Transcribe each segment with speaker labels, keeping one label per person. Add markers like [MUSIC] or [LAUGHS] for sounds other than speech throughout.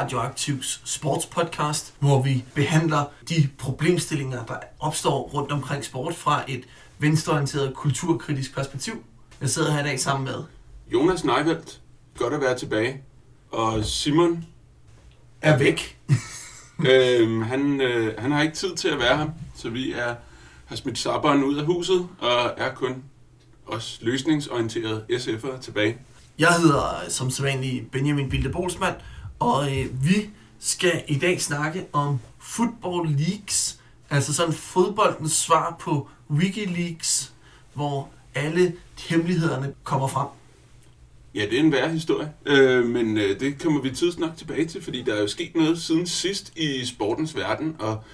Speaker 1: Radioaktivs sportspodcast, hvor vi behandler de problemstillinger, der opstår rundt omkring sport fra et venstreorienteret kulturkritisk perspektiv. Jeg sidder her i dag sammen med
Speaker 2: Jonas Neivelt, godt at være tilbage. Og Simon,
Speaker 1: Er væk. [LAUGHS]
Speaker 2: øhm, han, øh, han har ikke tid til at være her, så vi er, har smidt sabberen ud af huset, og er kun os løsningsorienterede SF'ere tilbage.
Speaker 1: Jeg hedder som sædvanlig Benjamin Bilde Bolsmann, og øh, vi skal i dag snakke om Football Leagues, altså sådan fodboldens svar på Wikileaks, hvor alle hemmelighederne kommer frem.
Speaker 2: Ja, det er en værre historie, øh, men øh, det kommer vi tidsnok tilbage til, fordi der er jo sket noget siden sidst i sportens verden, og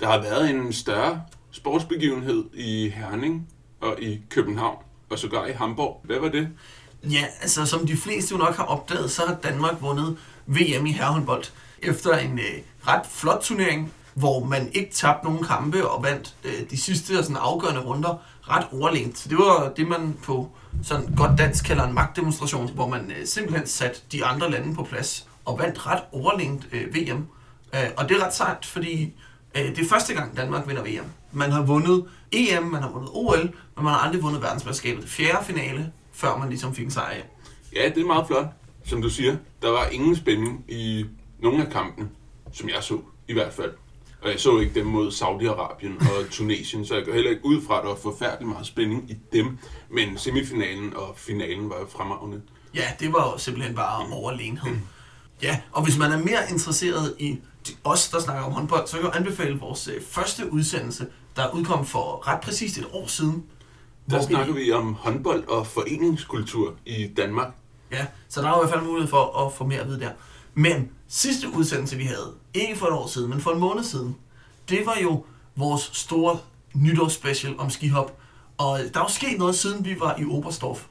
Speaker 2: der har været en større sportsbegivenhed i Herning og i København, og sågar i Hamburg. Hvad var det?
Speaker 1: Ja, altså som de fleste jo nok har opdaget, så har Danmark vundet VM i herrehåndbold efter en øh, ret flot turnering, hvor man ikke tabte nogen kampe og vandt øh, de sidste og sådan afgørende runder ret overlegent. Så det var det, man på sådan godt dansk kalder en magtdemonstration, hvor man øh, simpelthen satte de andre lande på plads og vandt ret overlegent øh, VM. Øh, og det er ret sejt, fordi øh, det er første gang Danmark vinder VM. Man har vundet EM, man har vundet OL, men man har aldrig vundet verdensmesterskabet. Fjerde finale, før man ligesom fik en sejr.
Speaker 2: Ja, det er meget flot, som du siger. Der var ingen spænding i nogen af kampene, som jeg så i hvert fald. Og jeg så ikke dem mod Saudi-Arabien og [LAUGHS] Tunesien, så jeg går heller ikke ud fra, at der var forfærdelig meget spænding i dem. Men semifinalen og finalen var jo fremragende.
Speaker 1: Ja, det var jo simpelthen bare overlegenhed. Ja, og hvis man er mere interesseret i os, der snakker om håndbold, så kan jeg anbefale vores øh, første udsendelse, der udkom for ret præcist et år siden.
Speaker 2: Der snakker vi om håndbold og foreningskultur i Danmark.
Speaker 1: Ja, så der er jo i hvert fald mulighed for at få mere at vide der. Men sidste udsendelse, vi havde, ikke for et år siden, men for en måned siden, det var jo vores store nytårsspecial om skihop. Og der er jo sket noget, siden vi var i Oberstdorf.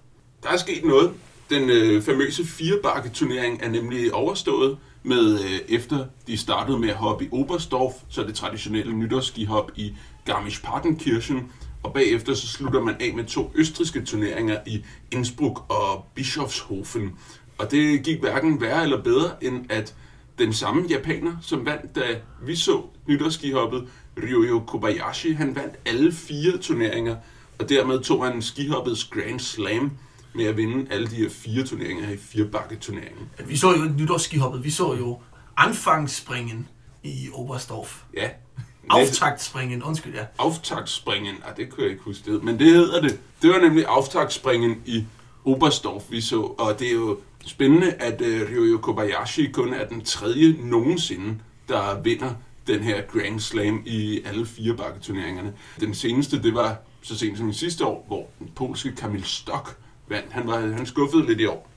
Speaker 2: Der er sket noget. Den øh, famøse firebakke-turnering er nemlig overstået med, øh, efter de startede med at hoppe i Oberstdorf, så det traditionelle nytårsskihop i Garmisch-Partenkirchen, og bagefter så slutter man af med to østriske turneringer i Innsbruck og Bischofshofen. Og det gik hverken værre eller bedre, end at den samme japaner, som vandt, da vi så nytårsskihoppet, Ryoyo Kobayashi, han vandt alle fire turneringer, og dermed tog han skihoppets Grand Slam med at vinde alle de her fire turneringer i firebakke-turneringen.
Speaker 1: Vi så jo nytårsskihoppet, vi så jo Anfangsspringen i Oberstdorf.
Speaker 2: Ja.
Speaker 1: Auftaktspringen, undskyld, ja.
Speaker 2: Auftaktspringen, ah, det kunne jeg ikke huske det, men det hedder det. Det var nemlig Auftaktspringen i Oberstdorf, vi så, og det er jo spændende, at uh, Ryoyo Kobayashi kun er den tredje nogensinde, der vinder den her Grand Slam i alle fire bakketurneringerne. Den seneste, det var så sent som i sidste år, hvor den polske Kamil Stok vandt. Han, var, han skuffede lidt i år.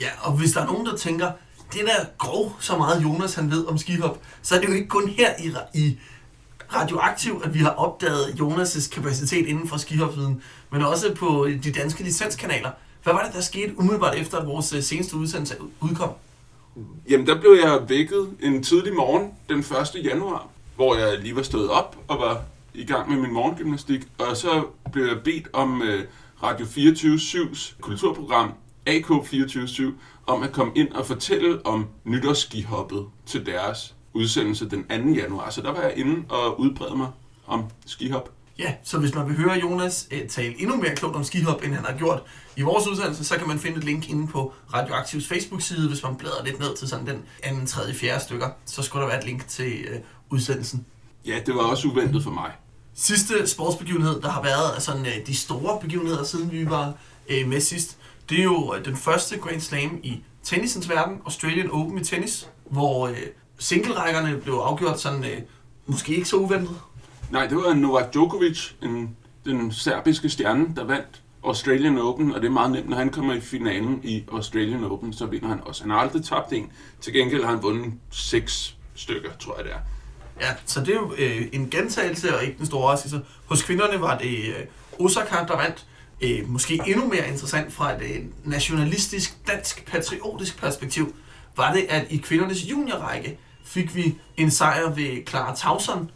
Speaker 1: Ja, og hvis der er nogen, der tænker, det der grov så meget Jonas han ved om skihop, så er det jo ikke kun her i, i Radioaktiv, at vi har opdaget Jonas' kapacitet inden for skihopviden, men også på de danske licenskanaler. Hvad var det, der skete umiddelbart efter, at vores øh, seneste udsendelse udkom?
Speaker 2: Jamen, der blev jeg vækket en tidlig morgen den 1. januar, hvor jeg lige var stået op og var i gang med min morgengymnastik, og så blev jeg bedt om øh, Radio 24-7's kulturprogram AK247 om at komme ind og fortælle om nytårsskihoppet til deres udsendelse den 2. januar. Så der var jeg inde og udbrede mig om skihop.
Speaker 1: Ja, så hvis man vil høre Jonas øh, tale endnu mere klogt om skihop, end han har gjort i vores udsendelse, så kan man finde et link inde på Radioaktivs Facebook-side, hvis man bladrer lidt ned til sådan den anden, tredje, fjerde stykker. Så skulle der være et link til øh, udsendelsen.
Speaker 2: Ja, det var også uventet for mig.
Speaker 1: sidste sportsbegivenhed, der har været altså, de store begivenheder, siden vi var øh, med sidst, det er jo øh, den første Grand Slam i tennisens verden, Australian Open i tennis, hvor øh, singlerækkerne blev afgjort sådan, øh, måske ikke så uventet.
Speaker 2: Nej, det var Novak Djokovic, en, den serbiske stjerne, der vandt Australian Open, og det er meget nemt, når han kommer i finalen i Australian Open, så vinder han også. Han har aldrig tabt en. Til gengæld har han vundet seks stykker, tror jeg det er.
Speaker 1: Ja, så det er jo øh, en gentagelse og ikke den store overraskelse. Hos kvinderne var det øh, Osaka, der vandt. Øh, måske endnu mere interessant fra et øh, nationalistisk, dansk, patriotisk perspektiv, var det, at i kvindernes juniorrække fik vi en sejr ved Clara Tauson,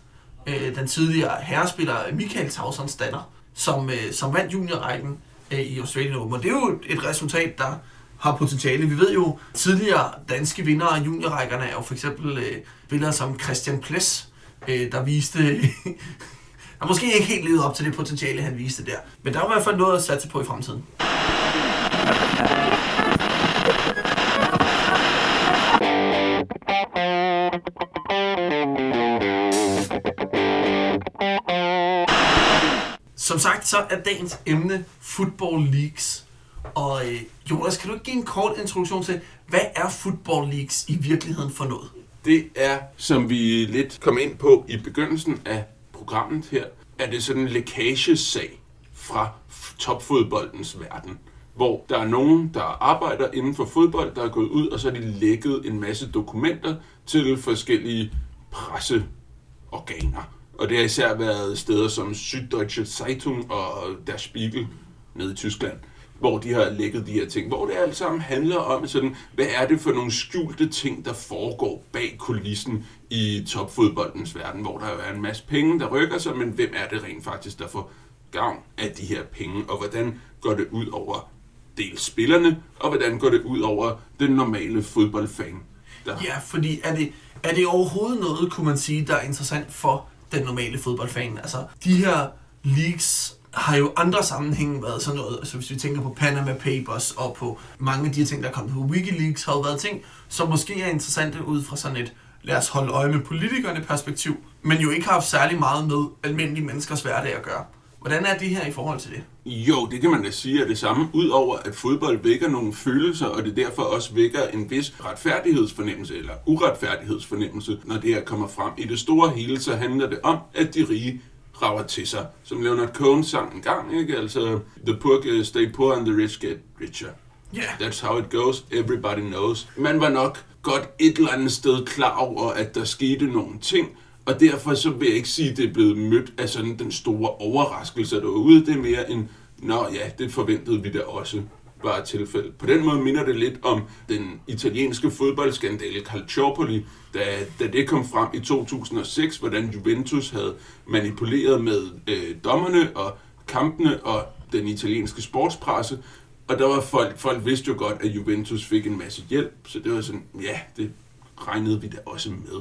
Speaker 1: øh, den tidligere herrespiller Michael Tausons datter, som, øh, som vandt juniorrækken øh, i Australian Open. Og det er jo et resultat, der har potentiale. Vi ved jo, tidligere danske vinder af juniorrækkerne er jo for eksempel øh, spillere som Christian Ples, øh, der viste... [LAUGHS] der måske ikke helt levet op til det potentiale, han viste der. Men der er i hvert fald noget at satse på i fremtiden. Som sagt, så er dagens emne Football Leagues. Og øh, Jonas, kan du ikke give en kort introduktion til, hvad er Football Leagues i virkeligheden for noget?
Speaker 2: Det er, som vi lidt kom ind på i begyndelsen af programmet her, er det sådan en lækagesag fra topfodboldens verden. Hvor der er nogen, der arbejder inden for fodbold, der er gået ud, og så har de lækket en masse dokumenter til forskellige presseorganer. Og det har især været steder som Süddeutsche Zeitung og Der Spiegel nede i Tyskland hvor de har lægget de her ting, hvor det alt sammen handler om sådan, hvad er det for nogle skjulte ting, der foregår bag kulissen i topfodboldens verden, hvor der er en masse penge, der rykker sig, men hvem er det rent faktisk, der får gavn af de her penge, og hvordan går det ud over dels spillerne, og hvordan går det ud over den normale fodboldfan?
Speaker 1: Der... Ja, fordi er det, er det overhovedet noget, kunne man sige, der er interessant for den normale fodboldfan? Altså, de her leaks har jo andre sammenhænge været sådan noget, altså hvis vi tænker på Panama Papers og på mange af de her ting, der er kommet på Wikileaks, har jo været ting, som måske er interessante ud fra sådan et lad os holde øje med politikerne perspektiv, men jo ikke har haft særlig meget med almindelige menneskers hverdag at gøre. Hvordan er det her i forhold til det?
Speaker 2: Jo, det kan man da sige er det samme, udover at fodbold vækker nogle følelser, og det derfor også vækker en vis retfærdighedsfornemmelse eller uretfærdighedsfornemmelse, når det her kommer frem. I det store hele så handler det om, at de rige rager til sig. Som Leonard Cohen sang en gang, ikke? Altså, the poor stay poor and the rich get richer.
Speaker 1: Yeah.
Speaker 2: That's how it goes, everybody knows. Man var nok godt et eller andet sted klar over, at der skete nogle ting, og derfor så vil jeg ikke sige, at det er blevet mødt af sådan den store overraskelse derude. Det er mere en, nå ja, det forventede vi da også var tilfældet. På den måde minder det lidt om den italienske fodboldskandale Calciopoli, da, da det kom frem i 2006, hvordan Juventus havde manipuleret med øh, dommerne og kampene og den italienske sportspresse. Og der var folk, folk vidste jo godt, at Juventus fik en masse hjælp, så det var sådan, ja, det regnede vi da også med.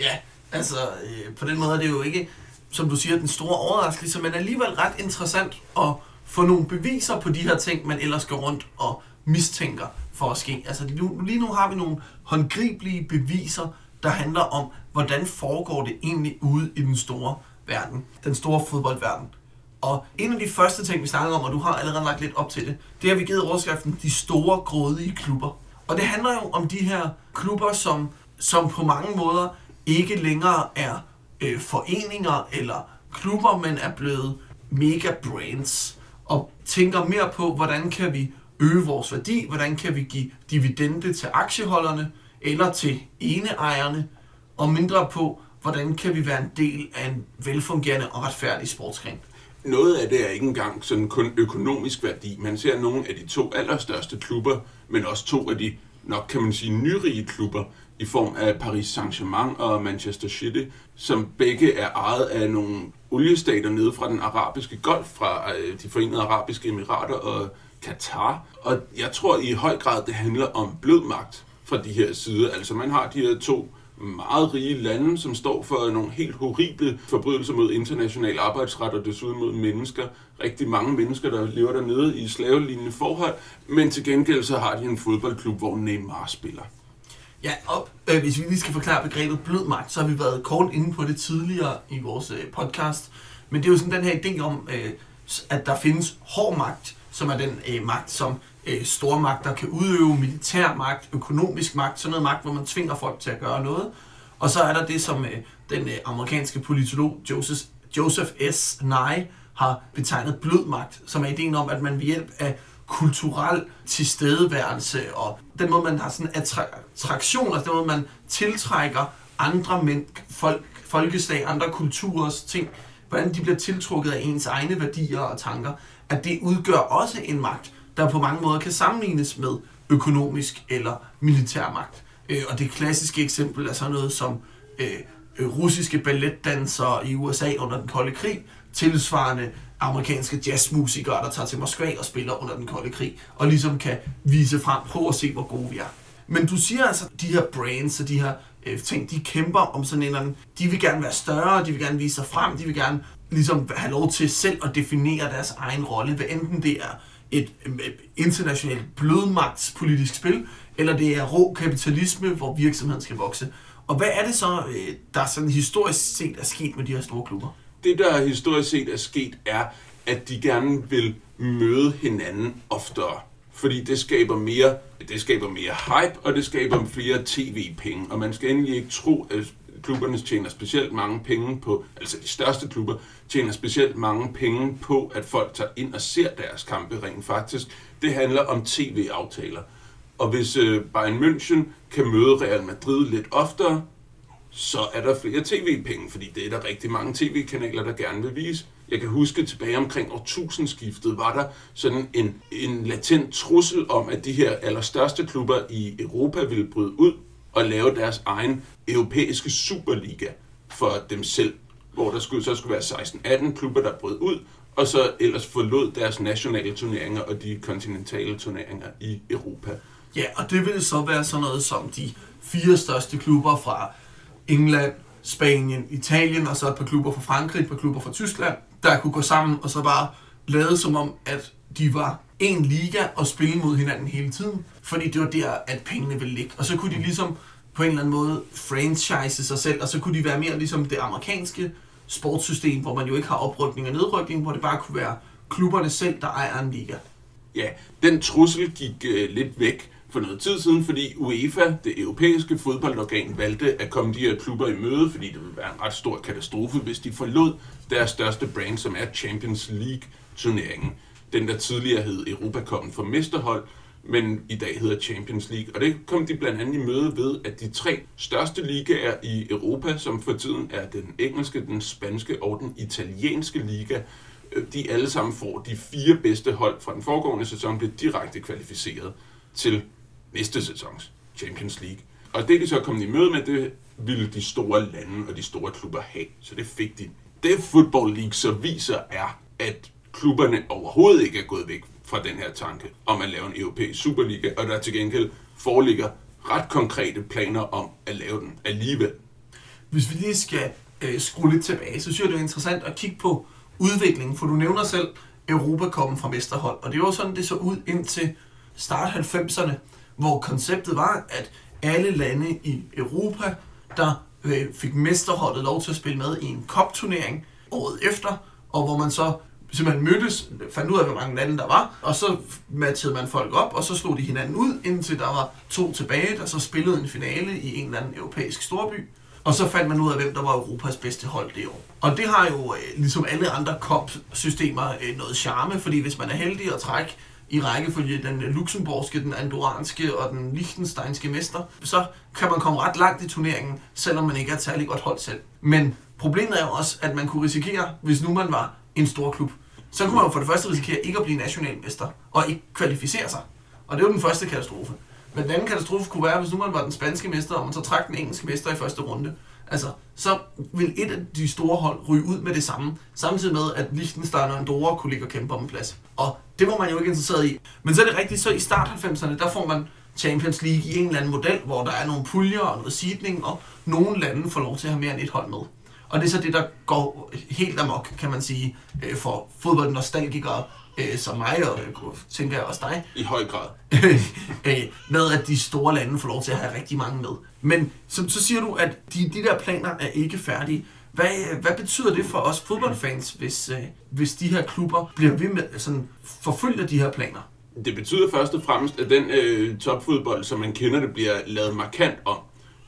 Speaker 1: ja, altså øh, på den måde er det jo ikke, som du siger, den store overraskelse, men alligevel ret interessant at få nogle beviser på de her ting, man ellers går rundt og mistænker for at ske. Altså lige nu har vi nogle håndgribelige beviser, der handler om, hvordan foregår det egentlig ude i den store verden, den store fodboldverden. Og en af de første ting, vi snakker om, og du har allerede lagt lidt op til det, det har vi givet overskriften de store grådige klubber. Og det handler jo om de her klubber, som, som på mange måder ikke længere er øh, foreninger eller klubber, men er blevet mega brands og tænker mere på, hvordan kan vi øge vores værdi, hvordan kan vi give dividende til aktieholderne eller til eneejerne, og mindre på, hvordan kan vi være en del af en velfungerende og retfærdig sportsgren.
Speaker 2: Noget af det er ikke engang sådan kun økonomisk værdi. Man ser nogle af de to allerstørste klubber, men også to af de nok kan man sige nyrige klubber i form af Paris Saint-Germain og Manchester City, som begge er ejet af nogle oliestater nede fra den arabiske golf, fra øh, de forenede arabiske emirater og Katar. Og jeg tror i høj grad, det handler om blød magt fra de her sider. Altså man har de her to meget rige lande, som står for nogle helt horrible forbrydelser mod international arbejdsret og desuden mod mennesker. Rigtig mange mennesker, der lever dernede i slavelignende forhold. Men til gengæld så har de en fodboldklub, hvor Neymar spiller.
Speaker 1: Ja, og øh, hvis vi lige skal forklare begrebet blød magt, så har vi været kort inde på det tidligere i vores øh, podcast. Men det er jo sådan den her idé om, øh, at der findes hård magt, som er den øh, magt, som øh, stormagter kan udøve, militær magt, økonomisk magt, sådan noget magt, hvor man tvinger folk til at gøre noget. Og så er der det, som øh, den øh, amerikanske politolog Joseph, Joseph S. Nye har betegnet blød magt, som er ideen om, at man ved hjælp af kulturel tilstedeværelse, og den måde, man har sådan attraktion, altså den måde, man tiltrækker andre mænd, folk, folkeslag, andre kulturers ting, hvordan de bliver tiltrukket af ens egne værdier og tanker, at det udgør også en magt, der på mange måder kan sammenlignes med økonomisk eller militær magt. Øh, og det klassiske eksempel er sådan noget som øh, øh russiske balletdansere i USA under den kolde krig, tilsvarende amerikanske jazzmusikere, der tager til Moskva og spiller under den kolde krig, og ligesom kan vise frem, prøve at se, hvor gode vi er. Men du siger altså, de her brands og de her øh, ting, de kæmper om sådan en eller de vil gerne være større, de vil gerne vise sig frem, de vil gerne ligesom have lov til selv at definere deres egen rolle, hvad enten det er et, øh, internationalt blødmagtspolitisk spil, eller det er rå kapitalisme, hvor virksomheden skal vokse. Og hvad er det så, øh, der sådan historisk set er sket med de her store klubber?
Speaker 2: Det, der historisk set er sket, er, at de gerne vil møde hinanden oftere. Fordi det skaber mere, det skaber mere hype, og det skaber flere tv-penge. Og man skal endelig ikke tro, at klubberne tjener specielt mange penge på, altså de største klubber, tjener specielt mange penge på, at folk tager ind og ser deres kampe rent faktisk. Det handler om tv-aftaler. Og hvis øh, Bayern München kan møde Real Madrid lidt oftere, så er der flere tv-penge, fordi det er der rigtig mange tv-kanaler, der gerne vil vise. Jeg kan huske tilbage omkring årtusindskiftet, var der sådan en, en latent trussel om, at de her allerstørste klubber i Europa ville bryde ud og lave deres egen europæiske superliga for dem selv, hvor der skulle, så skulle være 16-18 klubber, der brød ud, og så ellers forlod deres nationale turneringer og de kontinentale turneringer i Europa.
Speaker 1: Ja, og det ville så være sådan noget som de fire største klubber fra England, Spanien, Italien, og så et par klubber fra Frankrig, et par klubber fra Tyskland, der kunne gå sammen og så bare lade som om, at de var en liga og spille mod hinanden hele tiden. Fordi det var der, at pengene ville ligge. Og så kunne de ligesom på en eller anden måde franchise sig selv, og så kunne de være mere ligesom det amerikanske sportssystem, hvor man jo ikke har oprykning og nedrykning, hvor det bare kunne være klubberne selv, der ejer en liga.
Speaker 2: Ja, den trussel gik øh, lidt væk for noget tid siden, fordi UEFA, det europæiske fodboldorgan, valgte at komme de her klubber i møde, fordi det ville være en ret stor katastrofe, hvis de forlod deres største brand, som er Champions League-turneringen. Den, der tidligere hed Europacupen for mesterhold, men i dag hedder Champions League. Og det kom de blandt andet i møde ved, at de tre største ligaer i Europa, som for tiden er den engelske, den spanske og den italienske liga, øh, de alle sammen får de fire bedste hold fra den foregående sæson, bliver direkte kvalificeret til næste sæsons Champions League. Og det de så kom i møde med, det ville de store lande og de store klubber have. Så det fik de. Det Football League så viser er, at klubberne overhovedet ikke er gået væk fra den her tanke om at lave en europæisk Superliga, og der til gengæld foreligger ret konkrete planer om at lave den alligevel.
Speaker 1: Hvis vi lige skal øh, skrue lidt tilbage, så synes jeg, det er interessant at kigge på udviklingen, for du nævner selv Europa kommet fra mesterhold, og det var sådan, det så ud indtil start 90'erne, hvor konceptet var, at alle lande i Europa, der øh, fik mesterholdet lov til at spille med i en kopturnering året efter, og hvor man så simpelthen mødtes, fandt ud af, hvor mange lande der var, og så matchede man folk op, og så slog de hinanden ud, indtil der var to tilbage, der så spillede en finale i en eller anden europæisk storby. Og så fandt man ud af, hvem der var Europas bedste hold det år. Og det har jo, øh, ligesom alle andre cup-systemer, øh, noget charme, fordi hvis man er heldig at trække i rækkefølge den øh, luxemburgske, den andoranske og den lichtensteinske mester, så kan man komme ret langt i turneringen, selvom man ikke er et særlig godt hold selv. Men problemet er jo også, at man kunne risikere, hvis nu man var en stor klub, så kunne man jo for det første risikere ikke at blive nationalmester og ikke kvalificere sig. Og det er jo den første katastrofe. Men den anden katastrofe kunne være, hvis nu man var den spanske mester, og man så trak den engelske mester i første runde. Altså, så vil et af de store hold ryge ud med det samme, samtidig med, at Liechtenstein og Andorra kunne ligge og kæmpe om en plads. Og det var man jo ikke interesseret i. Men så er det rigtigt, så i start 90'erne, der får man Champions League i en eller anden model, hvor der er nogle puljer og noget seedning, og nogle lande får lov til at have mere end et hold med. Og det er så det, der går helt amok, kan man sige, øh, for fodboldnostalgikere øh, som mig, og kunne- tænker jeg også dig,
Speaker 2: I høj grad. [LAUGHS]
Speaker 1: øh, med at de store lande får lov til at have rigtig mange med. Men så, så siger du, at de, de der planer er ikke færdige. Hvad, hvad betyder det for os fodboldfans, hvis, øh, hvis de her klubber bliver ved med sådan forfølger de her planer?
Speaker 2: Det betyder først og fremmest, at den øh, topfodbold, som man kender det, bliver lavet markant om.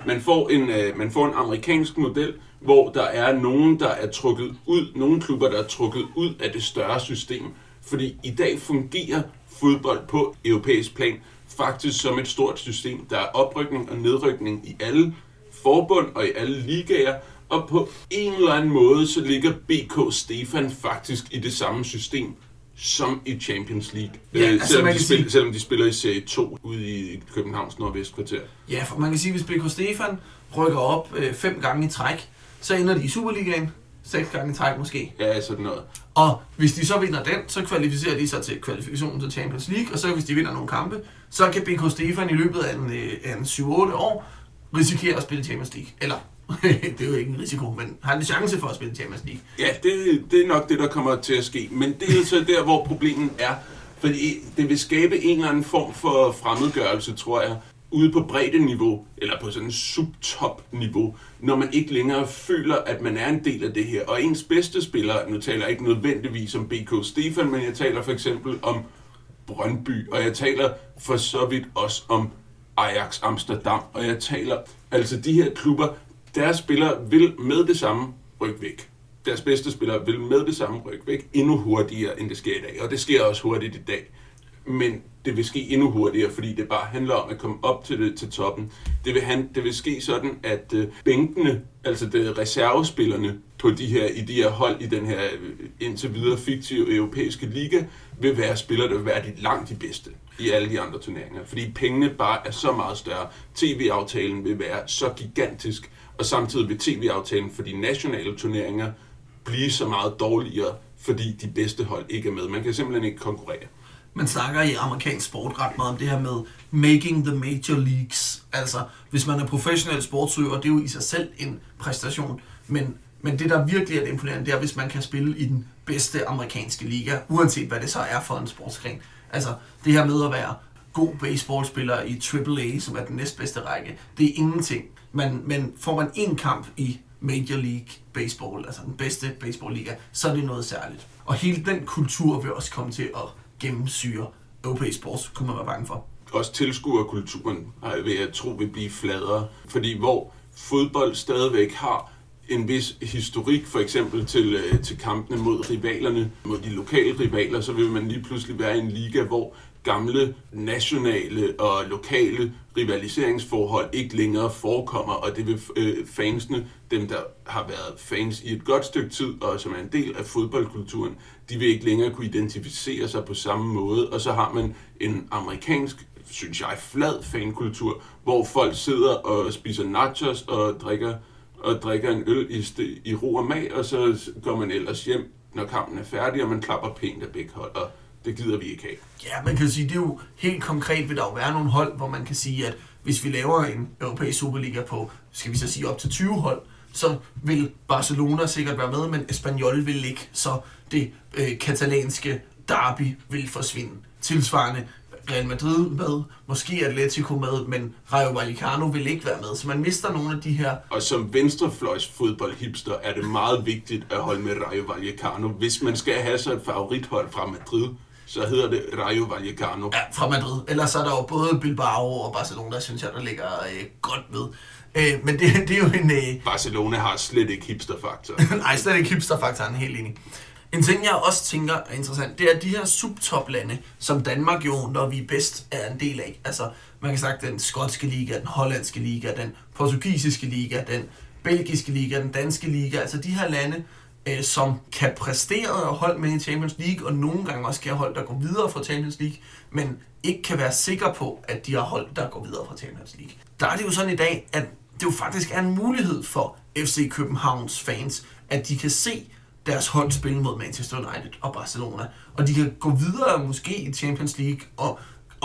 Speaker 2: Man får, en, øh, man får en amerikansk model, hvor der er nogen, der er trukket ud, nogle klubber, der er trukket ud af det større system. Fordi i dag fungerer fodbold på europæisk plan faktisk som et stort system. Der er oprykning og nedrykning i alle forbund og i alle ligaer, og på en eller anden måde, så ligger BK Stefan faktisk i det samme system som i Champions League.
Speaker 1: Ja,
Speaker 2: øh,
Speaker 1: altså,
Speaker 2: selvom, de spiller,
Speaker 1: sige-
Speaker 2: selvom de spiller i Serie 2 ude i Københavns Nordvestkvarter.
Speaker 1: Ja, for man kan sige, hvis BK Stefan rykker op øh, fem gange i træk, så ender de i Superligaen. Seks gange i træk måske.
Speaker 2: Ja, sådan noget.
Speaker 1: Og hvis de så vinder den, så kvalificerer de sig til kvalifikationen til Champions League, og så hvis de vinder nogle kampe, så kan BK Stefan i løbet af en, øh, af en 7-8 år risikere at spille Champions League. Eller, [LAUGHS] det er jo ikke en risiko, men har en chance for at spille Champions League.
Speaker 2: Ja, det, det er nok det, der kommer til at ske. Men det er så der, hvor problemet er. Fordi det vil skabe en eller anden form for fremmedgørelse, tror jeg, ude på bredde-niveau, eller på sådan en subtop-niveau, når man ikke længere føler, at man er en del af det her. Og ens bedste spiller, nu taler jeg ikke nødvendigvis om BK Stefan, men jeg taler for eksempel om Brøndby, og jeg taler for så vidt også om Ajax Amsterdam, og jeg taler, altså de her klubber, deres spillere vil med det samme rykke væk. Deres bedste spillere vil med det samme rykke væk endnu hurtigere, end det sker i dag, og det sker også hurtigt i dag. Men det vil ske endnu hurtigere, fordi det bare handler om at komme op til, det, til toppen. Det vil, han, det vil ske sådan, at øh, bænkene, altså det, reservespillerne på de her, i de her hold i den her øh, indtil videre fiktive europæiske liga, vil være spillere, der vil være de langt de bedste i alle de andre turneringer. Fordi pengene bare er så meget større. TV-aftalen vil være så gigantisk, og samtidig vil TV-aftalen for de nationale turneringer blive så meget dårligere, fordi de bedste hold ikke er med. Man kan simpelthen ikke konkurrere.
Speaker 1: Man snakker i amerikansk sport ret meget om det her med making the major leagues. Altså, hvis man er professionel sportsøver, det er jo i sig selv en præstation. Men, men det, der virkelig er det imponerende, det er, hvis man kan spille i den bedste amerikanske liga, uanset hvad det så er for en sportsgren. Altså, det her med at være god baseballspiller i AAA, som er den næstbedste række, det er ingenting. Men, men får man en kamp i Major League Baseball, altså den bedste baseballliga, så er det noget særligt. Og hele den kultur vil også komme til at gennemsyre europæisk sports, kunne man være bange for.
Speaker 2: også tilskuerkulturen, vil jeg tro, vil blive fladere. Fordi hvor fodbold stadigvæk har en vis historik, for eksempel til, øh, til kampene mod rivalerne, mod de lokale rivaler, så vil man lige pludselig være i en liga, hvor gamle nationale og lokale rivaliseringsforhold ikke længere forekommer, og det vil øh, fansene, dem der har været fans i et godt stykke tid, og som er en del af fodboldkulturen, de vil ikke længere kunne identificere sig på samme måde, og så har man en amerikansk, synes jeg, flad fankultur, hvor folk sidder og spiser nachos og drikker, og drikker en øl i, st- i ro og mag, og så går man ellers hjem, når kampen er færdig, og man klapper pænt af begge hold, og det gider vi ikke have.
Speaker 1: Ja, man kan sige, det er jo helt konkret, vil der jo være nogle hold, hvor man kan sige, at hvis vi laver en europæisk Superliga på, skal vi så sige op til 20 hold, så vil Barcelona sikkert være med, men Espanyol vil ikke, så det øh, katalanske derby vil forsvinde. Tilsvarende Real Madrid med, måske Atletico med, men Rayo Vallecano vil ikke være med, så man mister nogle af de her
Speaker 2: Og som venstrefløjs fodboldhipster er det meget vigtigt at holde med Rayo Vallecano. Hvis man skal have så et favorithold fra Madrid, så hedder det Rayo Vallecano.
Speaker 1: Ja, fra Madrid. Ellers så er der jo både Bilbao og Barcelona, synes jeg, der ligger øh, godt ved. Øh, men det, det er jo en... Øh,
Speaker 2: Barcelona har slet ikke hipsterfaktor. [LAUGHS]
Speaker 1: nej, slet ikke hipsterfaktoren, helt enig. En ting, jeg også tænker er interessant, det er de her subtoplande, som Danmark jo, når vi er bedst, er en del af. Altså, man kan sagt den skotske liga, den hollandske liga, den portugisiske liga, den belgiske liga, den danske liga. Altså de her lande, øh, som kan præstere og holde med i Champions League, og nogle gange også kan have hold, der går videre fra Champions League, men ikke kan være sikker på, at de har hold, der går videre fra Champions League. Der er det jo sådan i dag, at det jo faktisk er en mulighed for FC Københavns fans, at de kan se deres hold spille mod Manchester United og Barcelona, og de kan gå videre måske i Champions League og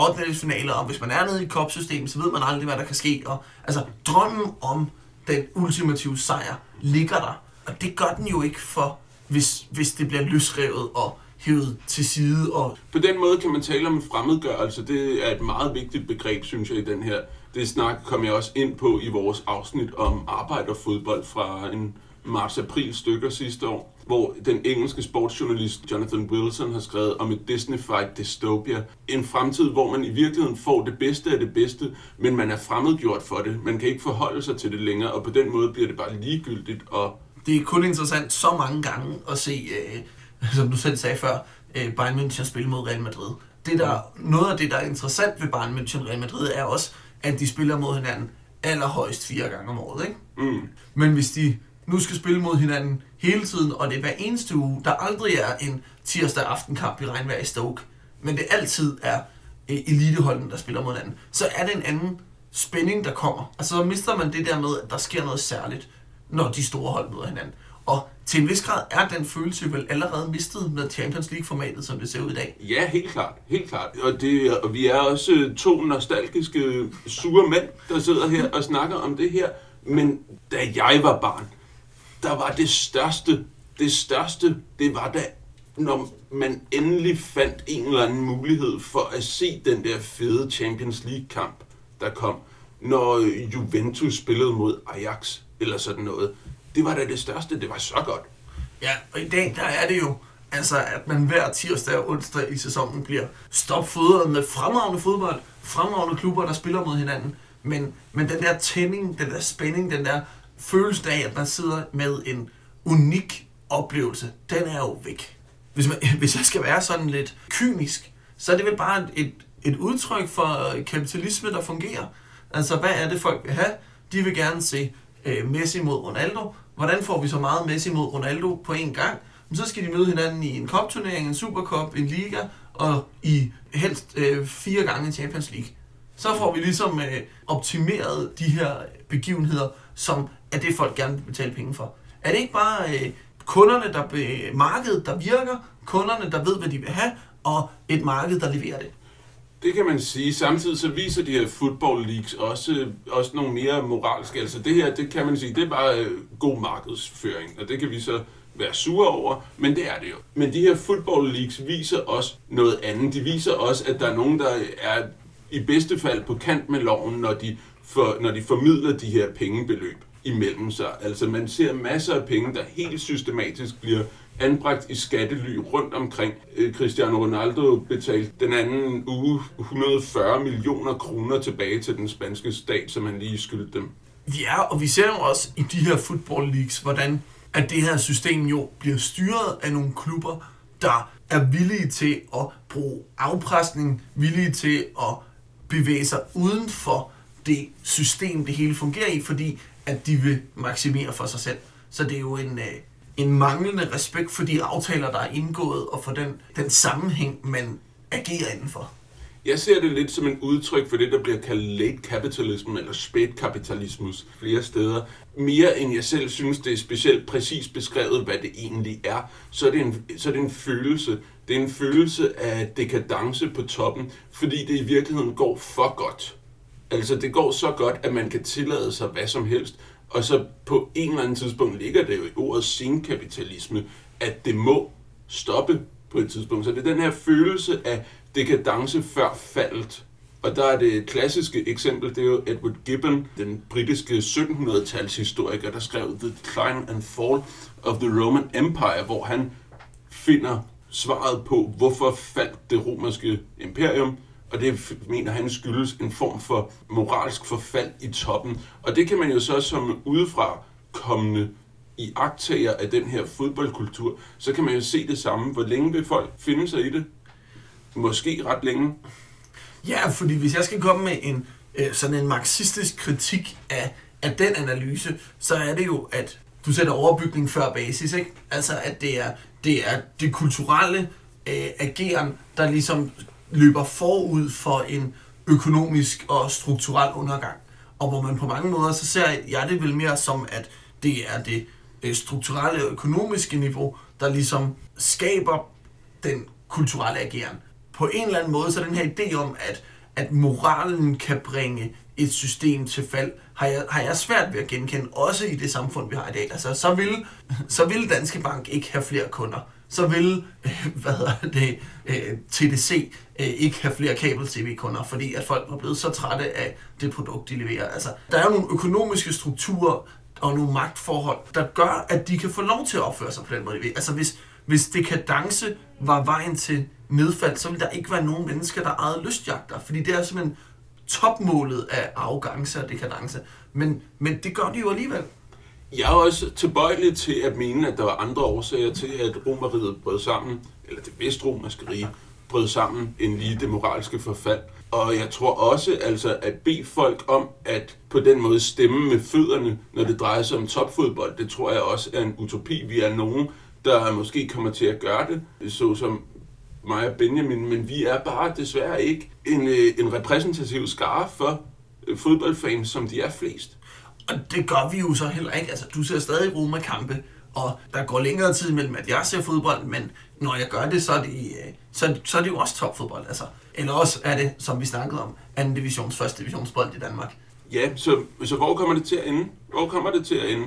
Speaker 1: 8. finaler, og hvis man er nede i kopsystemet, så ved man aldrig, hvad der kan ske. Og, altså, drømmen om den ultimative sejr ligger der, og det gør den jo ikke for, hvis, hvis det bliver løsrevet, og hævet til side. Og
Speaker 2: På den måde kan man tale om en fremmedgørelse. Det er et meget vigtigt begreb, synes jeg, i den her. Det snak kom jeg også ind på i vores afsnit om arbejderfodbold fra en marts-april stykker sidste år, hvor den engelske sportsjournalist Jonathan Wilson har skrevet om et Disney-fight dystopia. En fremtid, hvor man i virkeligheden får det bedste af det bedste, men man er fremmedgjort for det. Man kan ikke forholde sig til det længere, og på den måde bliver det bare ligegyldigt og
Speaker 1: det er kun interessant så mange gange at se, øh, som du selv sagde før, øh, Bayern München spille mod Real Madrid. Det der, noget af det, der er interessant ved Bayern München og Real Madrid, er også, at de spiller mod hinanden allerhøjst fire gange om året. Ikke?
Speaker 2: mm,
Speaker 1: Men hvis de nu skal spille mod hinanden hele tiden, og det er hver eneste uge, der aldrig er en tirsdag aftenkamp i regnvejr i Stoke, men det altid er øh, eliteholdene, der spiller mod hinanden, så er det en anden spænding, der kommer. Altså så mister man det der med, at der sker noget særligt, når de store hold møder hinanden. Og til en vis grad er den følelse vel allerede mistet med Champions League-formatet, som det ser ud i dag.
Speaker 2: Ja, helt klart. Helt klart. Og, det, og vi er også øh, to nostalgiske, sure mænd, der sidder her og snakker om det her. Men da jeg var barn, der var det største, det største, det var da, når man endelig fandt en eller anden mulighed for at se den der fede Champions League-kamp, der kom, når øh, Juventus spillede mod Ajax eller sådan noget. Det var da det største, det var så godt.
Speaker 1: Ja, og i dag der er det jo, altså at man hver tirsdag og onsdag i sæsonen bliver stopfodret med fremragende fodbold, fremragende klubber, der spiller mod hinanden. Men, men den der tænding, den der spænding, den der følelse af, at man sidder med en unik oplevelse, den er jo væk. Hvis, man, [LAUGHS] hvis jeg skal være sådan lidt kynisk, så er det vel bare et, et, udtryk for kapitalisme, der fungerer. Altså, hvad er det, folk vil have? De vil gerne se øh, Messi mod Ronaldo. Hvordan får vi så meget Messi mod Ronaldo på én gang? Men så skal de møde hinanden i en kopturnering, en supercup, en liga, og i helst øh, fire gange en Champions League. Så får vi ligesom øh, optimeret de her begivenheder, som er det, folk gerne vil betale penge for. Er det ikke bare øh, kunderne, der be, markedet, der virker, kunderne, der ved, hvad de vil have, og et marked, der leverer det?
Speaker 2: Det kan man sige. Samtidig så viser de her football leagues også, også nogle mere moralske. Altså det her, det kan man sige, det er bare øh, god markedsføring, og det kan vi så være sure over, men det er det jo. Men de her football leagues viser også noget andet. De viser også, at der er nogen, der er i bedste fald på kant med loven, når de, for, når de formidler de her pengebeløb imellem sig. Altså man ser masser af penge, der helt systematisk bliver anbragt i skattely rundt omkring. Øh, Cristiano Ronaldo betalte den anden uge 140 millioner kroner tilbage til den spanske stat, som han lige skyldte dem.
Speaker 1: Ja, og vi ser jo også i de her football leagues, hvordan at det her system jo bliver styret af nogle klubber, der er villige til at bruge afpresning, villige til at bevæge sig uden for det system, det hele fungerer i, fordi at de vil maksimere for sig selv. Så det er jo en, øh, en manglende respekt for de aftaler, der er indgået, og for den, den sammenhæng, man agerer indenfor.
Speaker 2: Jeg ser det lidt som en udtryk for det, der bliver kaldt late capitalism eller spætkapitalismus flere steder. Mere end jeg selv synes, det er specielt præcis beskrevet, hvad det egentlig er, så er det en, så er det en følelse. Det er en følelse af dekadence på toppen, fordi det i virkeligheden går for godt. Altså det går så godt, at man kan tillade sig hvad som helst, og så på en eller anden tidspunkt ligger det jo i ordet sinkapitalisme, at det må stoppe på et tidspunkt. Så det er den her følelse af dekadence før faldet. Og der er det klassiske eksempel, det er jo Edward Gibbon, den britiske 1700-tals historiker, der skrev The Decline and Fall of the Roman Empire, hvor han finder svaret på, hvorfor faldt det romerske imperium, og det mener han skyldes en form for moralsk forfald i toppen. Og det kan man jo så som udefra kommende i aktager af den her fodboldkultur, så kan man jo se det samme. Hvor længe vil folk finde sig i det? Måske ret længe.
Speaker 1: Ja, fordi hvis jeg skal komme med en øh, sådan en marxistisk kritik af, af den analyse, så er det jo, at du sætter overbygning før basis, ikke? Altså, at det er det, er det kulturelle øh, ageren, der ligesom løber forud for en økonomisk og strukturel undergang. Og hvor man på mange måder, så ser jeg det vel mere som, at det er det øh, strukturelle og økonomiske niveau, der ligesom skaber den kulturelle ageren. På en eller anden måde, så den her idé om, at, at moralen kan bringe et system til fald, har jeg, har jeg svært ved at genkende, også i det samfund, vi har i dag. Altså, så vil, så vil Danske Bank ikke have flere kunder, så vil øh, [LAUGHS] hvad er det, øh, TDC øh, ikke have flere kabel-tv-kunder, fordi at folk var blevet så trætte af det produkt, de leverer. Altså, der er jo nogle økonomiske strukturer og nogle magtforhold, der gør, at de kan få lov til at opføre sig på den måde. de vil. Altså hvis, hvis dekadence var vejen til nedfald, så ville der ikke være nogen mennesker, der ejede lystjagter, fordi det er simpelthen topmålet af arrogance og dekadence. Men, men det gør de jo alligevel.
Speaker 2: Jeg er også tilbøjelig til at mene, at der var andre årsager til, at romeriet brød sammen, eller det vestromerske rige brød sammen, end lige det moralske forfald. Og jeg tror også, altså, at bede folk om at på den måde stemme med fødderne, når det drejer sig om topfodbold, det tror jeg også er en utopi. Vi er nogen, der måske kommer til at gøre det, såsom mig og Benjamin, men vi er bare desværre ikke en, øh, en repræsentativ skare for øh, fodboldfans, som de er flest.
Speaker 1: Og det gør vi jo så heller ikke. Altså, du ser stadig Roma-kampe, og der går længere tid mellem, at jeg ser fodbold, men når jeg gør det, så er det, øh, så, så er det jo også topfodbold. Altså. Eller også er det, som vi snakkede om, anden divisions, første divisionsbold i Danmark.
Speaker 2: Ja, så, så hvor kommer det til at ende? Hvor kommer det til at ende?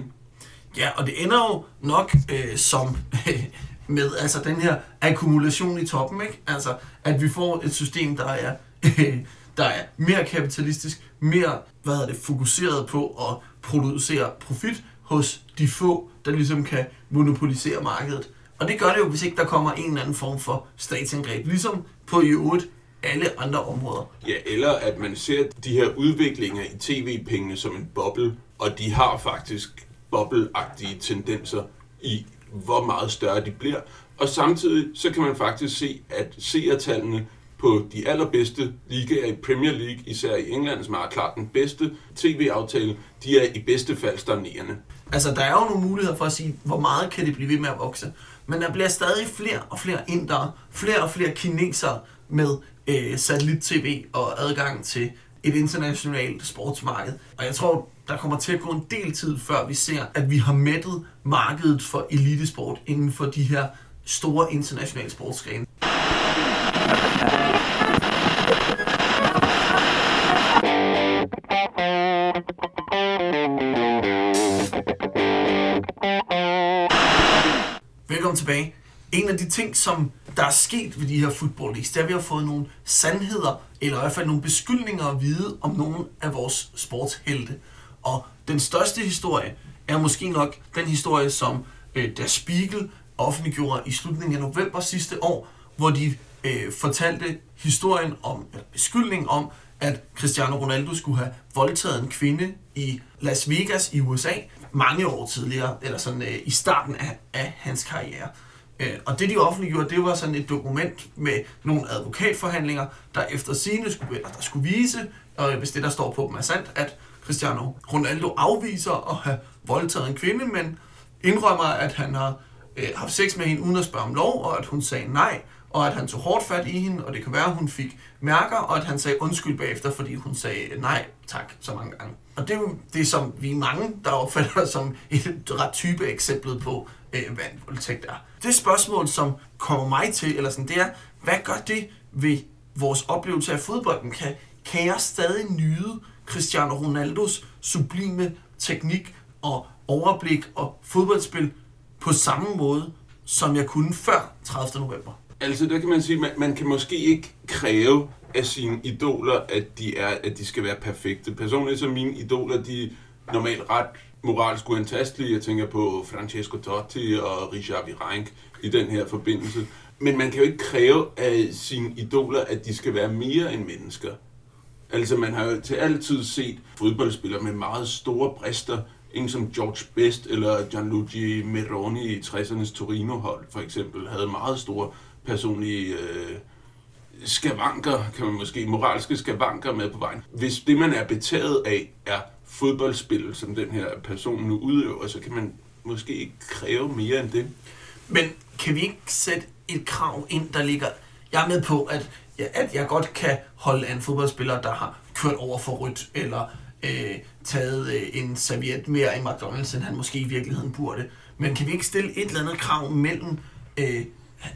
Speaker 1: Ja, og det ender jo nok øh, som [LAUGHS] med altså den her akkumulation i toppen, ikke? Altså, at vi får et system, der er, [LAUGHS] der er mere kapitalistisk, mere hvad er det, fokuseret på at producere profit hos de få, der ligesom kan monopolisere markedet. Og det gør det jo, hvis ikke der kommer en eller anden form for statsindgreb, ligesom på i øvrigt alle andre områder.
Speaker 2: Ja, eller at man ser de her udviklinger i tv-pengene som en boble, og de har faktisk bobleagtige tendenser i, hvor meget større de bliver. Og samtidig så kan man faktisk se, at seertallene på de allerbedste ligaer i Premier League, især i England, som er klart den bedste tv-aftale, de er i bedste fald stagnerende.
Speaker 1: Altså, der er jo nogle muligheder for at sige, hvor meget kan det blive ved med at vokse. Men der bliver stadig flere og flere indere, flere og flere kinesere med øh, satellit-tv og adgang til et internationalt sportsmarked. Og jeg tror, der kommer til at gå en del tid, før vi ser, at vi har mættet markedet for elitesport inden for de her store internationale sportsgrene. Tilbage. En af de ting, som der er sket ved de her football leagues, det er, at vi har fået nogle sandheder, eller i hvert fald nogle beskyldninger at vide om nogle af vores sportshelte. Og den største historie er måske nok den historie, som øh, Der Spiegel offentliggjorde i slutningen af november sidste år, hvor de øh, fortalte historien om, eller beskyldningen om, at Cristiano Ronaldo skulle have voldtaget en kvinde i Las Vegas i USA mange år tidligere, eller sådan øh, i starten af, af hans karriere. Øh, og det de offentliggjorde, det var sådan et dokument med nogle advokatforhandlinger, der efter sine skulle, eller der skulle vise, og hvis det der står på dem er sandt, at Cristiano Ronaldo afviser at have voldtaget en kvinde, men indrømmer, at han har øh, haft sex med hende uden at spørge om lov, og at hun sagde nej, og at han tog hårdt fat i hende, og det kan være, at hun fik mærker, og at han sagde undskyld bagefter, fordi hun sagde nej tak så mange gange. Og det er jo det, som vi er mange, der opfatter [LAUGHS] som et ret type eksempel på, øh, hvad en voldtægt er. Det spørgsmål, som kommer mig til, eller sådan, det er, hvad gør det ved vores oplevelse af fodbolden? Kan, kan jeg stadig nyde Cristiano Ronaldos sublime teknik og overblik og fodboldspil på samme måde, som jeg kunne før 30. november?
Speaker 2: Altså, der kan man sige, man, man kan måske ikke kræve af sine idoler, at de, er, at de skal være perfekte. Personligt så mine idoler, de er normalt ret moralsk uantastelige. Jeg tænker på Francesco Totti og Richard Virenk i den her forbindelse. Men man kan jo ikke kræve af sine idoler, at de skal være mere end mennesker. Altså, man har jo til altid set fodboldspillere med meget store brister, en som George Best eller Gianluigi Meroni i 60'ernes Torino-hold, for eksempel, havde meget store personlige øh, skavanker, kan man måske, moralske skavanker med på vejen. Hvis det, man er betaget af, er fodboldspil, som den her person nu udøver, så kan man måske ikke kræve mere end det.
Speaker 1: Men kan vi ikke sætte et krav ind, der ligger... Jeg er med på, at, at jeg godt kan holde af en fodboldspiller, der har kørt over for rødt, eller øh, taget øh, en serviet mere i McDonald's, end han måske i virkeligheden burde. Men kan vi ikke stille et eller andet krav mellem øh,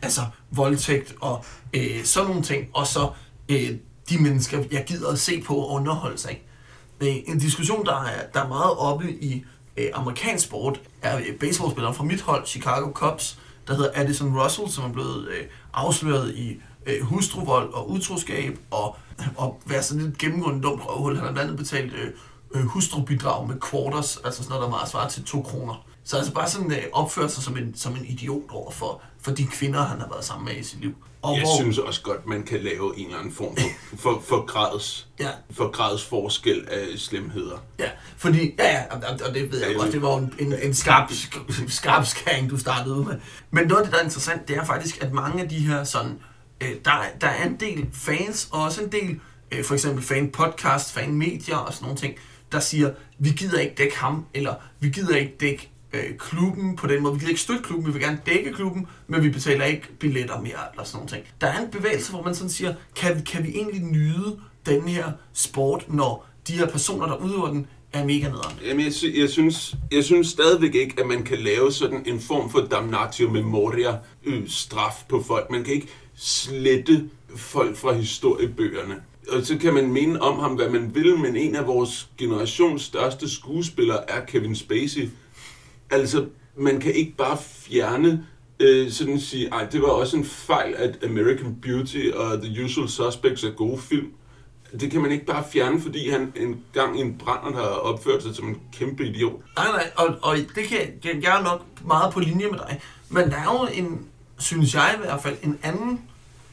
Speaker 1: altså voldtægt og øh, sådan nogle ting, og så øh, de mennesker, jeg gider at se på og underholde sig. Øh, en diskussion, der er, der er meget oppe i øh, amerikansk sport, er øh, baseballspilleren fra mit hold, Chicago Cubs, der hedder Addison Russell, som er blevet øh, afsløret i øh, hustruvold og utroskab, og, og være sådan lidt gennemgående dumt røvhul. Han har blandt andet betalt øh, øh, hustrubidrag med quarters, altså sådan noget, der meget svarer til to kroner. Så altså bare sådan øh, opført sig som en, som en idiot over for, for de kvinder, han har været sammen med i sit liv.
Speaker 2: Og jeg hvor... synes også godt, man kan lave en eller anden form for, [LAUGHS] for, for, grads, ja. for grads forskel af slemheder.
Speaker 1: Ja, fordi, ja, ja, og det ved jeg godt, det var en, en, en skarp, skarp skæring, du startede ud med. Men noget af det, der er interessant, det er faktisk, at mange af de her sådan, øh, der, der er en del fans, og også en del, øh, for eksempel fan podcast, fan medier og sådan nogle ting, der siger, vi gider ikke dække ham, eller vi gider ikke dække øh, klubben på den måde. Vi gider ikke støtte klubben, vi vil gerne dække klubben, men vi betaler ikke billetter mere, eller sådan noget. Der er en bevægelse, hvor man sådan siger, kan, kan vi egentlig nyde den her sport, når de her personer, der udøver den, er mega nederen?
Speaker 2: Jamen, jeg, sy- jeg, synes, jeg synes stadigvæk ikke, at man kan lave sådan en form for damnatio memoria øh, straf på folk. Man kan ikke slette folk fra historiebøgerne og så kan man mene om ham, hvad man vil, men en af vores generations største skuespillere er Kevin Spacey. Altså, man kan ikke bare fjerne, øh, sådan sige, ej, det var også en fejl, at American Beauty og The Usual Suspects er gode film. Det kan man ikke bare fjerne, fordi han en gang i en brænder har opført sig som en kæmpe idiot.
Speaker 1: Nej, nej, og, og det kan jeg, jeg er nok meget på linje med dig. Men der er jo en, synes jeg i hvert fald, en anden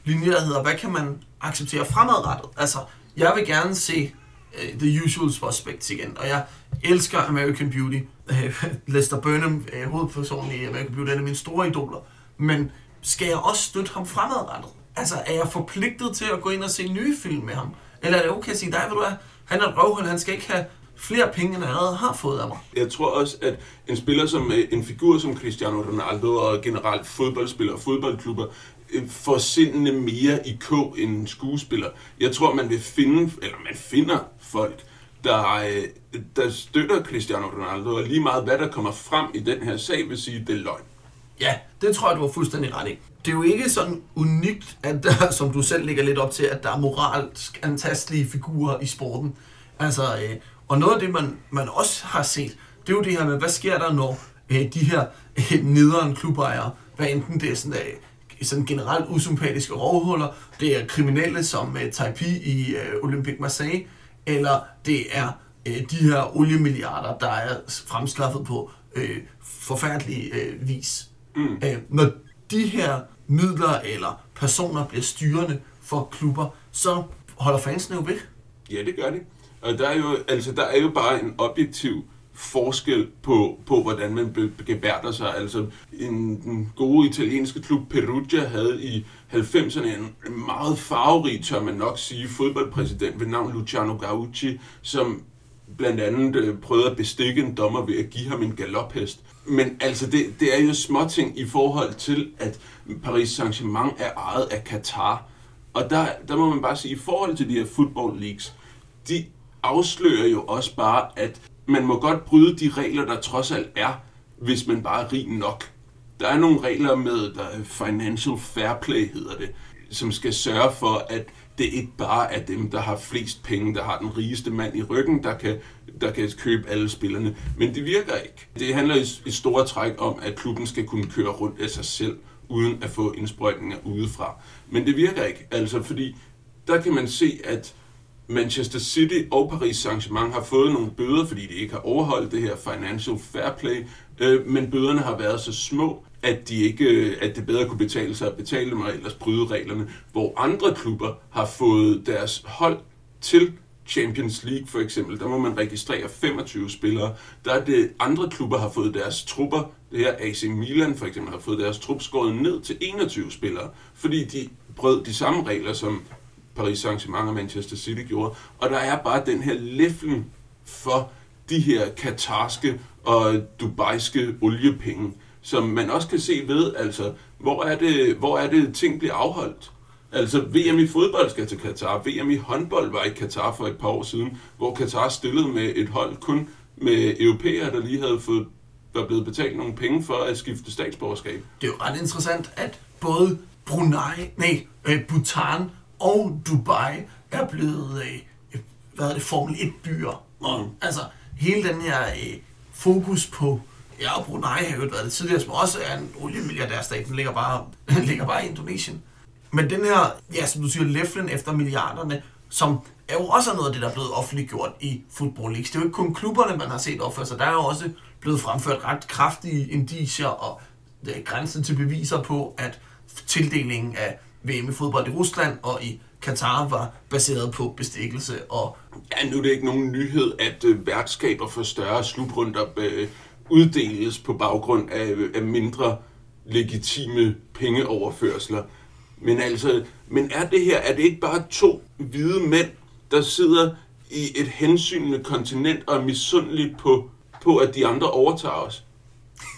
Speaker 1: linje, der hedder, hvad kan man acceptere fremadrettet? Altså, jeg vil gerne se uh, The Usual Suspects igen, og jeg elsker American Beauty. Uh, Lester Burnham, uh, hovedpersonen i American Beauty, er en af mine store idoler. Men skal jeg også støtte ham fremadrettet? Altså, er jeg forpligtet til at gå ind og se nye film med ham? Eller er det okay at sige, nej, ved du hvad, han er et røvhul, han skal ikke have flere penge, end han allerede har fået af mig.
Speaker 2: Jeg tror også, at en spiller som en figur som Cristiano Ronaldo og generelt fodboldspillere og fodboldklubber Øh, for sindene mere i k end en skuespiller. Jeg tror, man vil finde, eller man finder folk, der, øh, der støtter Cristiano Ronaldo, og lige meget hvad der kommer frem i den her sag, vil sige, det er løgn.
Speaker 1: Ja, det tror jeg, du har fuldstændig ret i. Det er jo ikke sådan unikt, at der, [LAUGHS] som du selv ligger lidt op til, at der er moralsk antastelige figurer i sporten. Altså, øh, og noget af det, man, man også har set, det er jo det her med, hvad sker der, når øh, de her øh, nederen klubejere, hvad enten det er sådan, øh, sådan generelt usympatiske rovhuller. Det er kriminelle som uh, Taipei i uh, Olympic Marseille, eller det er uh, de her oliemilliarder, der er fremskaffet på uh, forfærdelig uh, vis. Mm. Uh, når de her midler eller personer bliver styrende for klubber, så holder fansene jo væk.
Speaker 2: Ja, det gør de. Og der er jo, altså, der er jo bare en objektiv forskel på, på hvordan man gebærder sig. Altså, en, den gode italienske klub Perugia havde i 90'erne en meget farverig, tør man nok sige, fodboldpræsident ved navn Luciano Gaucci, som blandt andet øh, prøvede at bestikke en dommer ved at give ham en galophest. Men altså, det, det er jo småting i forhold til, at Paris Saint-Germain er ejet af Katar. Og der, der må man bare sige, i forhold til de her football leagues, de afslører jo også bare, at man må godt bryde de regler, der trods alt er, hvis man bare er rig nok. Der er nogle regler med, der er financial fair play hedder det, som skal sørge for, at det ikke bare er dem, der har flest penge, der har den rigeste mand i ryggen, der kan, der kan købe alle spillerne. Men det virker ikke. Det handler i, i store træk om, at klubben skal kunne køre rundt af sig selv, uden at få indsprøjtninger udefra. Men det virker ikke, altså fordi der kan man se, at Manchester City og Paris Saint-Germain har fået nogle bøder, fordi de ikke har overholdt det her financial fair play, øh, men bøderne har været så små, at, de ikke, øh, at det bedre kunne betale sig at betale dem og ellers bryde reglerne, hvor andre klubber har fået deres hold til Champions League for eksempel, der må man registrere 25 spillere. Der er det, andre klubber har fået deres trupper, det her AC Milan for eksempel, har fået deres trup skåret ned til 21 spillere, fordi de brød de samme regler, som Paris Saint-Germain og Manchester City gjorde. Og der er bare den her læflen for de her katarske og dubajske oliepenge, som man også kan se ved, altså, hvor er det, hvor er det ting bliver afholdt. Altså, VM i fodbold skal til Katar. VM i håndbold var i Katar for et par år siden, hvor Katar stillede med et hold kun med europæere, der lige havde fået var blevet betalt nogle penge for at skifte statsborgerskab.
Speaker 1: Det er jo ret interessant, at både Brunei, nej, øh, Bhutan og Dubai er blevet øh, hvad er det, Formel 1-byer. Og mm. altså, hele den her øh, fokus på Ja, og Brunei har jo været det tidligere, som også er en oliemilliardærstat. Den ligger bare, den [LAUGHS] ligger bare i Indonesien. Men den her, ja, som du siger, leflen efter milliarderne, som er jo også noget af det, der er blevet offentliggjort i Football League. Det er jo ikke kun klubberne, man har set opføre sig. Der er jo også blevet fremført ret kraftige indicier og er grænsen til beviser på, at tildelingen af VM i fodbold i Rusland og i Katar var baseret på bestikkelse og...
Speaker 2: Ja, nu er det ikke nogen nyhed, at øh, værtskaber for større slutrunder øh, uddeles på baggrund af, af mindre legitime pengeoverførsler. Men altså, men er det her, er det ikke bare to hvide mænd, der sidder i et hensynende kontinent og er misundelige på, på, at de andre overtager os?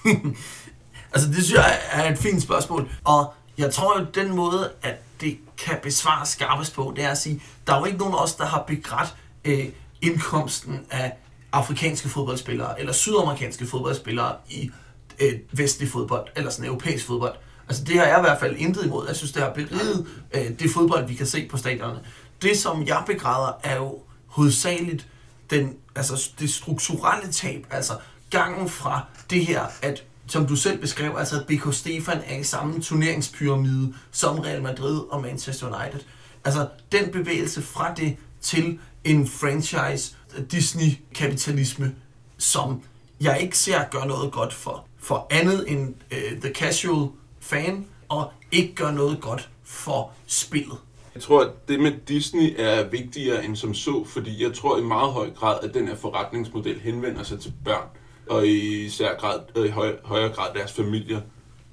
Speaker 2: [LAUGHS]
Speaker 1: altså, det synes jeg er et fint spørgsmål. Og jeg tror jo, den måde, at det kan besvares skarpest på, det er at sige, der er jo ikke nogen af os, der har begrædt øh, indkomsten af afrikanske fodboldspillere eller sydamerikanske fodboldspillere i øh, vestlig fodbold eller sådan europæisk fodbold. Altså det har jeg i hvert fald intet imod. Jeg synes, det har beriget øh, det fodbold, vi kan se på stadionerne. Det, som jeg begræder, er jo hovedsageligt den, altså det strukturelle tab, altså gangen fra det her, at som du selv beskrev, altså at BK Stefan er i samme turneringspyramide som Real Madrid og Manchester United. Altså den bevægelse fra det til en franchise Disney-kapitalisme, som jeg ikke ser gør noget godt for, for andet end uh, the casual fan, og ikke gør noget godt for spillet.
Speaker 2: Jeg tror, at det med Disney er vigtigere end som så, fordi jeg tror i meget høj grad, at den her forretningsmodel henvender sig til børn, og i især grad, øh, høj, højere grad deres familier.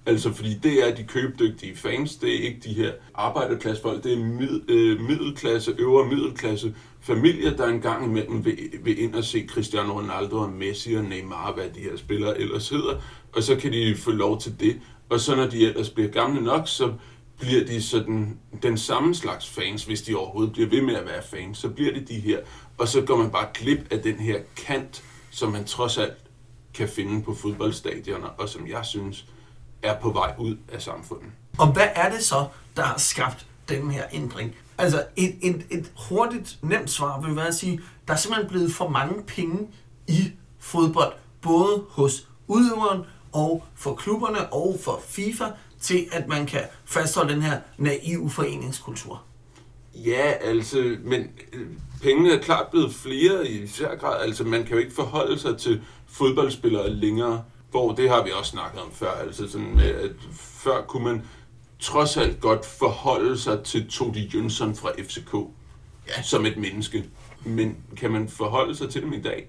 Speaker 2: Altså, fordi det er de købdygtige fans, det er ikke de her arbejderklassefolk, det er mid, øh, middelklasse, øvre middelklasse familier, der engang imellem vil, vil ind og se Cristiano Ronaldo og Messi og Neymar, hvad de her spillere ellers hedder, og så kan de få lov til det. Og så når de ellers bliver gamle nok, så bliver de sådan den samme slags fans, hvis de overhovedet bliver ved med at være fans, så bliver det de her. Og så går man bare klip af den her kant, som man trods alt kan finde på fodboldstadioner, og som jeg synes er på vej ud af samfundet.
Speaker 1: Og hvad er det så, der har skabt den her ændring? Altså et, et, et hurtigt, nemt svar vil være at sige, der er simpelthen blevet for mange penge i fodbold, både hos udøveren og for klubberne og for FIFA, til at man kan fastholde den her naive foreningskultur.
Speaker 2: Ja, altså, men øh, pengene er klart blevet flere i især grad. Altså, man kan jo ikke forholde sig til fodboldspillere længere, hvor det har vi også snakket om før. Altså, sådan at før kunne man trods alt godt forholde sig til Todi Jønsson fra FCK ja. som et menneske. Men kan man forholde sig til dem i dag?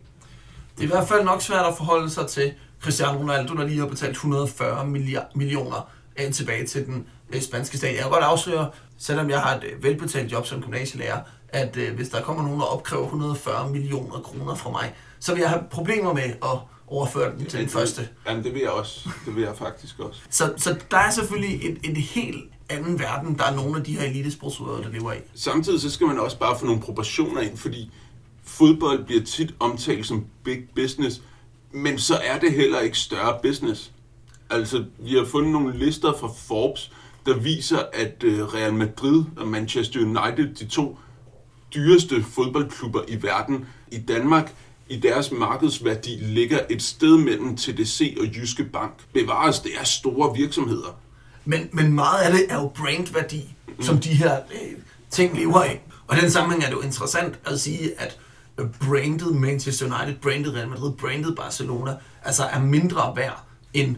Speaker 1: Det er i hvert fald nok svært at forholde sig til Cristiano Ronaldo, der lige har betalt 140 millioner tilbage til den øh, spanske stat. Jeg kan godt afsløre, selvom jeg har et øh, velbetalt job som gymnasielærer, at øh, hvis der kommer nogen, der opkræver 140 millioner kroner fra mig, så vil jeg have problemer med at overføre den til den første.
Speaker 2: Jamen, det vil jeg også. Det vil jeg faktisk også.
Speaker 1: Så, så der er selvfølgelig en, en helt anden verden, der er nogle af de her elitesportsudøvere, der lever i.
Speaker 2: Samtidig så skal man også bare få nogle proportioner ind, fordi fodbold bliver tit omtalt som big business, men så er det heller ikke større business. Altså, vi har fundet nogle lister fra Forbes, der viser, at øh, Real Madrid og Manchester United, de to dyreste fodboldklubber i verden, i Danmark, i deres markedsværdi ligger et sted mellem TDC og Jyske Bank. Bevares, det er store virksomheder.
Speaker 1: Men, men meget af det er jo brandværdi, mm. som de her øh, ting lever af. Og i den sammenhæng er det jo interessant at sige, at brandet Manchester United, brandet Real Madrid, brandet Barcelona, altså er mindre værd end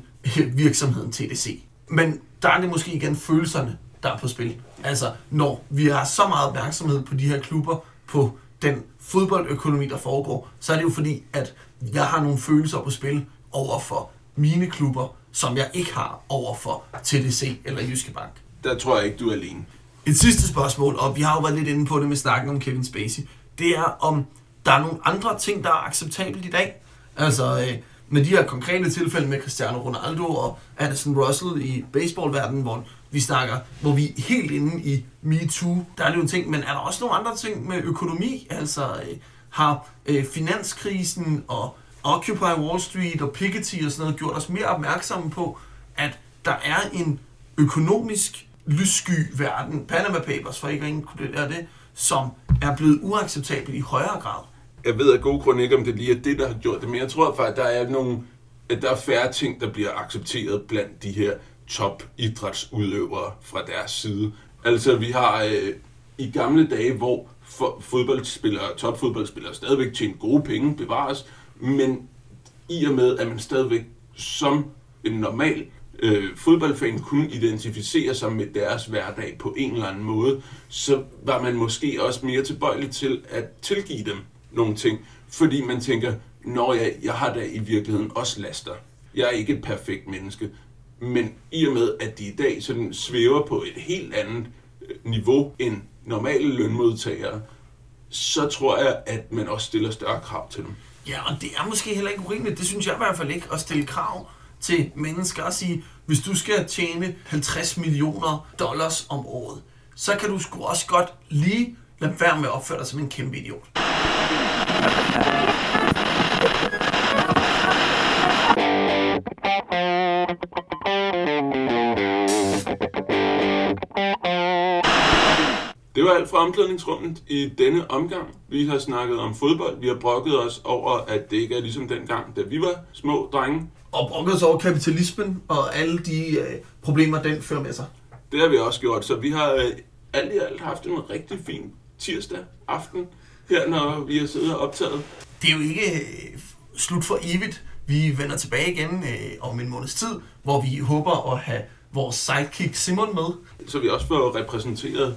Speaker 1: virksomheden TDC. Men der er det måske igen følelserne, der er på spil. Altså, når vi har så meget opmærksomhed på de her klubber, på den fodboldøkonomi, der foregår, så er det jo fordi, at jeg har nogle følelser på spil over for mine klubber, som jeg ikke har over for TDC eller Jyske Bank.
Speaker 2: Der tror jeg ikke, du er alene.
Speaker 1: Et sidste spørgsmål, og vi har jo været lidt inde på det med snakken om Kevin Spacey, det er om der er nogle andre ting, der er acceptabelt i dag. Altså, øh, med de her konkrete tilfælde med Cristiano Ronaldo og Addison Russell i baseballverdenen, hvor vi snakker, hvor vi er helt inde i MeToo, der er jo en ting, men er der også nogle andre ting med økonomi? Altså, øh, har øh, finanskrisen og Occupy Wall Street og Piketty og sådan noget gjort os mere opmærksomme på, at der er en økonomisk lyssky verden, Panama Papers for ikke at inkludere det, som er blevet uacceptabel i højere grad
Speaker 2: jeg ved af gode grunde ikke, om det lige er det, der har gjort det, men jeg tror faktisk, at der er nogle at der er færre ting, der bliver accepteret blandt de her top-idrætsudøvere fra deres side. Altså, vi har øh, i gamle dage, hvor fodboldspillere, topfodboldspillere stadigvæk tjente gode penge, bevares, men i og med, at man stadigvæk som en normal øh, fodboldfan kunne identificere sig med deres hverdag på en eller anden måde, så var man måske også mere tilbøjelig til at tilgive dem nogle ting, fordi man tænker, når jeg, jeg har da i virkeligheden også laster. Jeg er ikke et perfekt menneske. Men i og med, at de i dag sådan svæver på et helt andet øh, niveau end normale lønmodtagere, så tror jeg, at man også stiller større krav til dem.
Speaker 1: Ja, og det er måske heller ikke urimeligt. Det synes jeg i hvert fald ikke, at stille krav til mennesker og sige, hvis du skal tjene 50 millioner dollars om året, så kan du sgu også godt lige lade være med at opføre dig som en kæmpe idiot.
Speaker 2: Var alt fra omklædningsrummet i denne omgang. Vi har snakket om fodbold. Vi har brokket os over, at det ikke er ligesom dengang, da vi var små drenge.
Speaker 1: Og brokket os over kapitalismen og alle de øh, problemer, den fører med sig.
Speaker 2: Det har vi også gjort, så vi har øh, alt i alt haft en rigtig fin tirsdag aften her, når vi har siddet og optaget.
Speaker 1: Det er jo ikke øh, slut for evigt. Vi vender tilbage igen øh, om en måneds tid, hvor vi håber at have vores sidekick Simon med.
Speaker 2: Så vi også får repræsenteret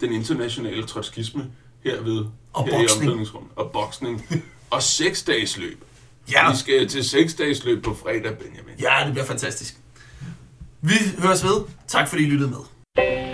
Speaker 2: den internationale trotskisme herved.
Speaker 1: Og
Speaker 2: her
Speaker 1: boksning.
Speaker 2: Og boksning. [LAUGHS] og seks dages løb.
Speaker 1: Ja.
Speaker 2: Vi skal til seks dages løb på fredag, Benjamin.
Speaker 1: Ja, det bliver fantastisk. Vi høres ved. Tak fordi I lyttede med.